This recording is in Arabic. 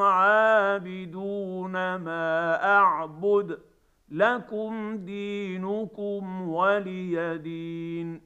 عابدون ما أعبد لكم دينكم ولي دين.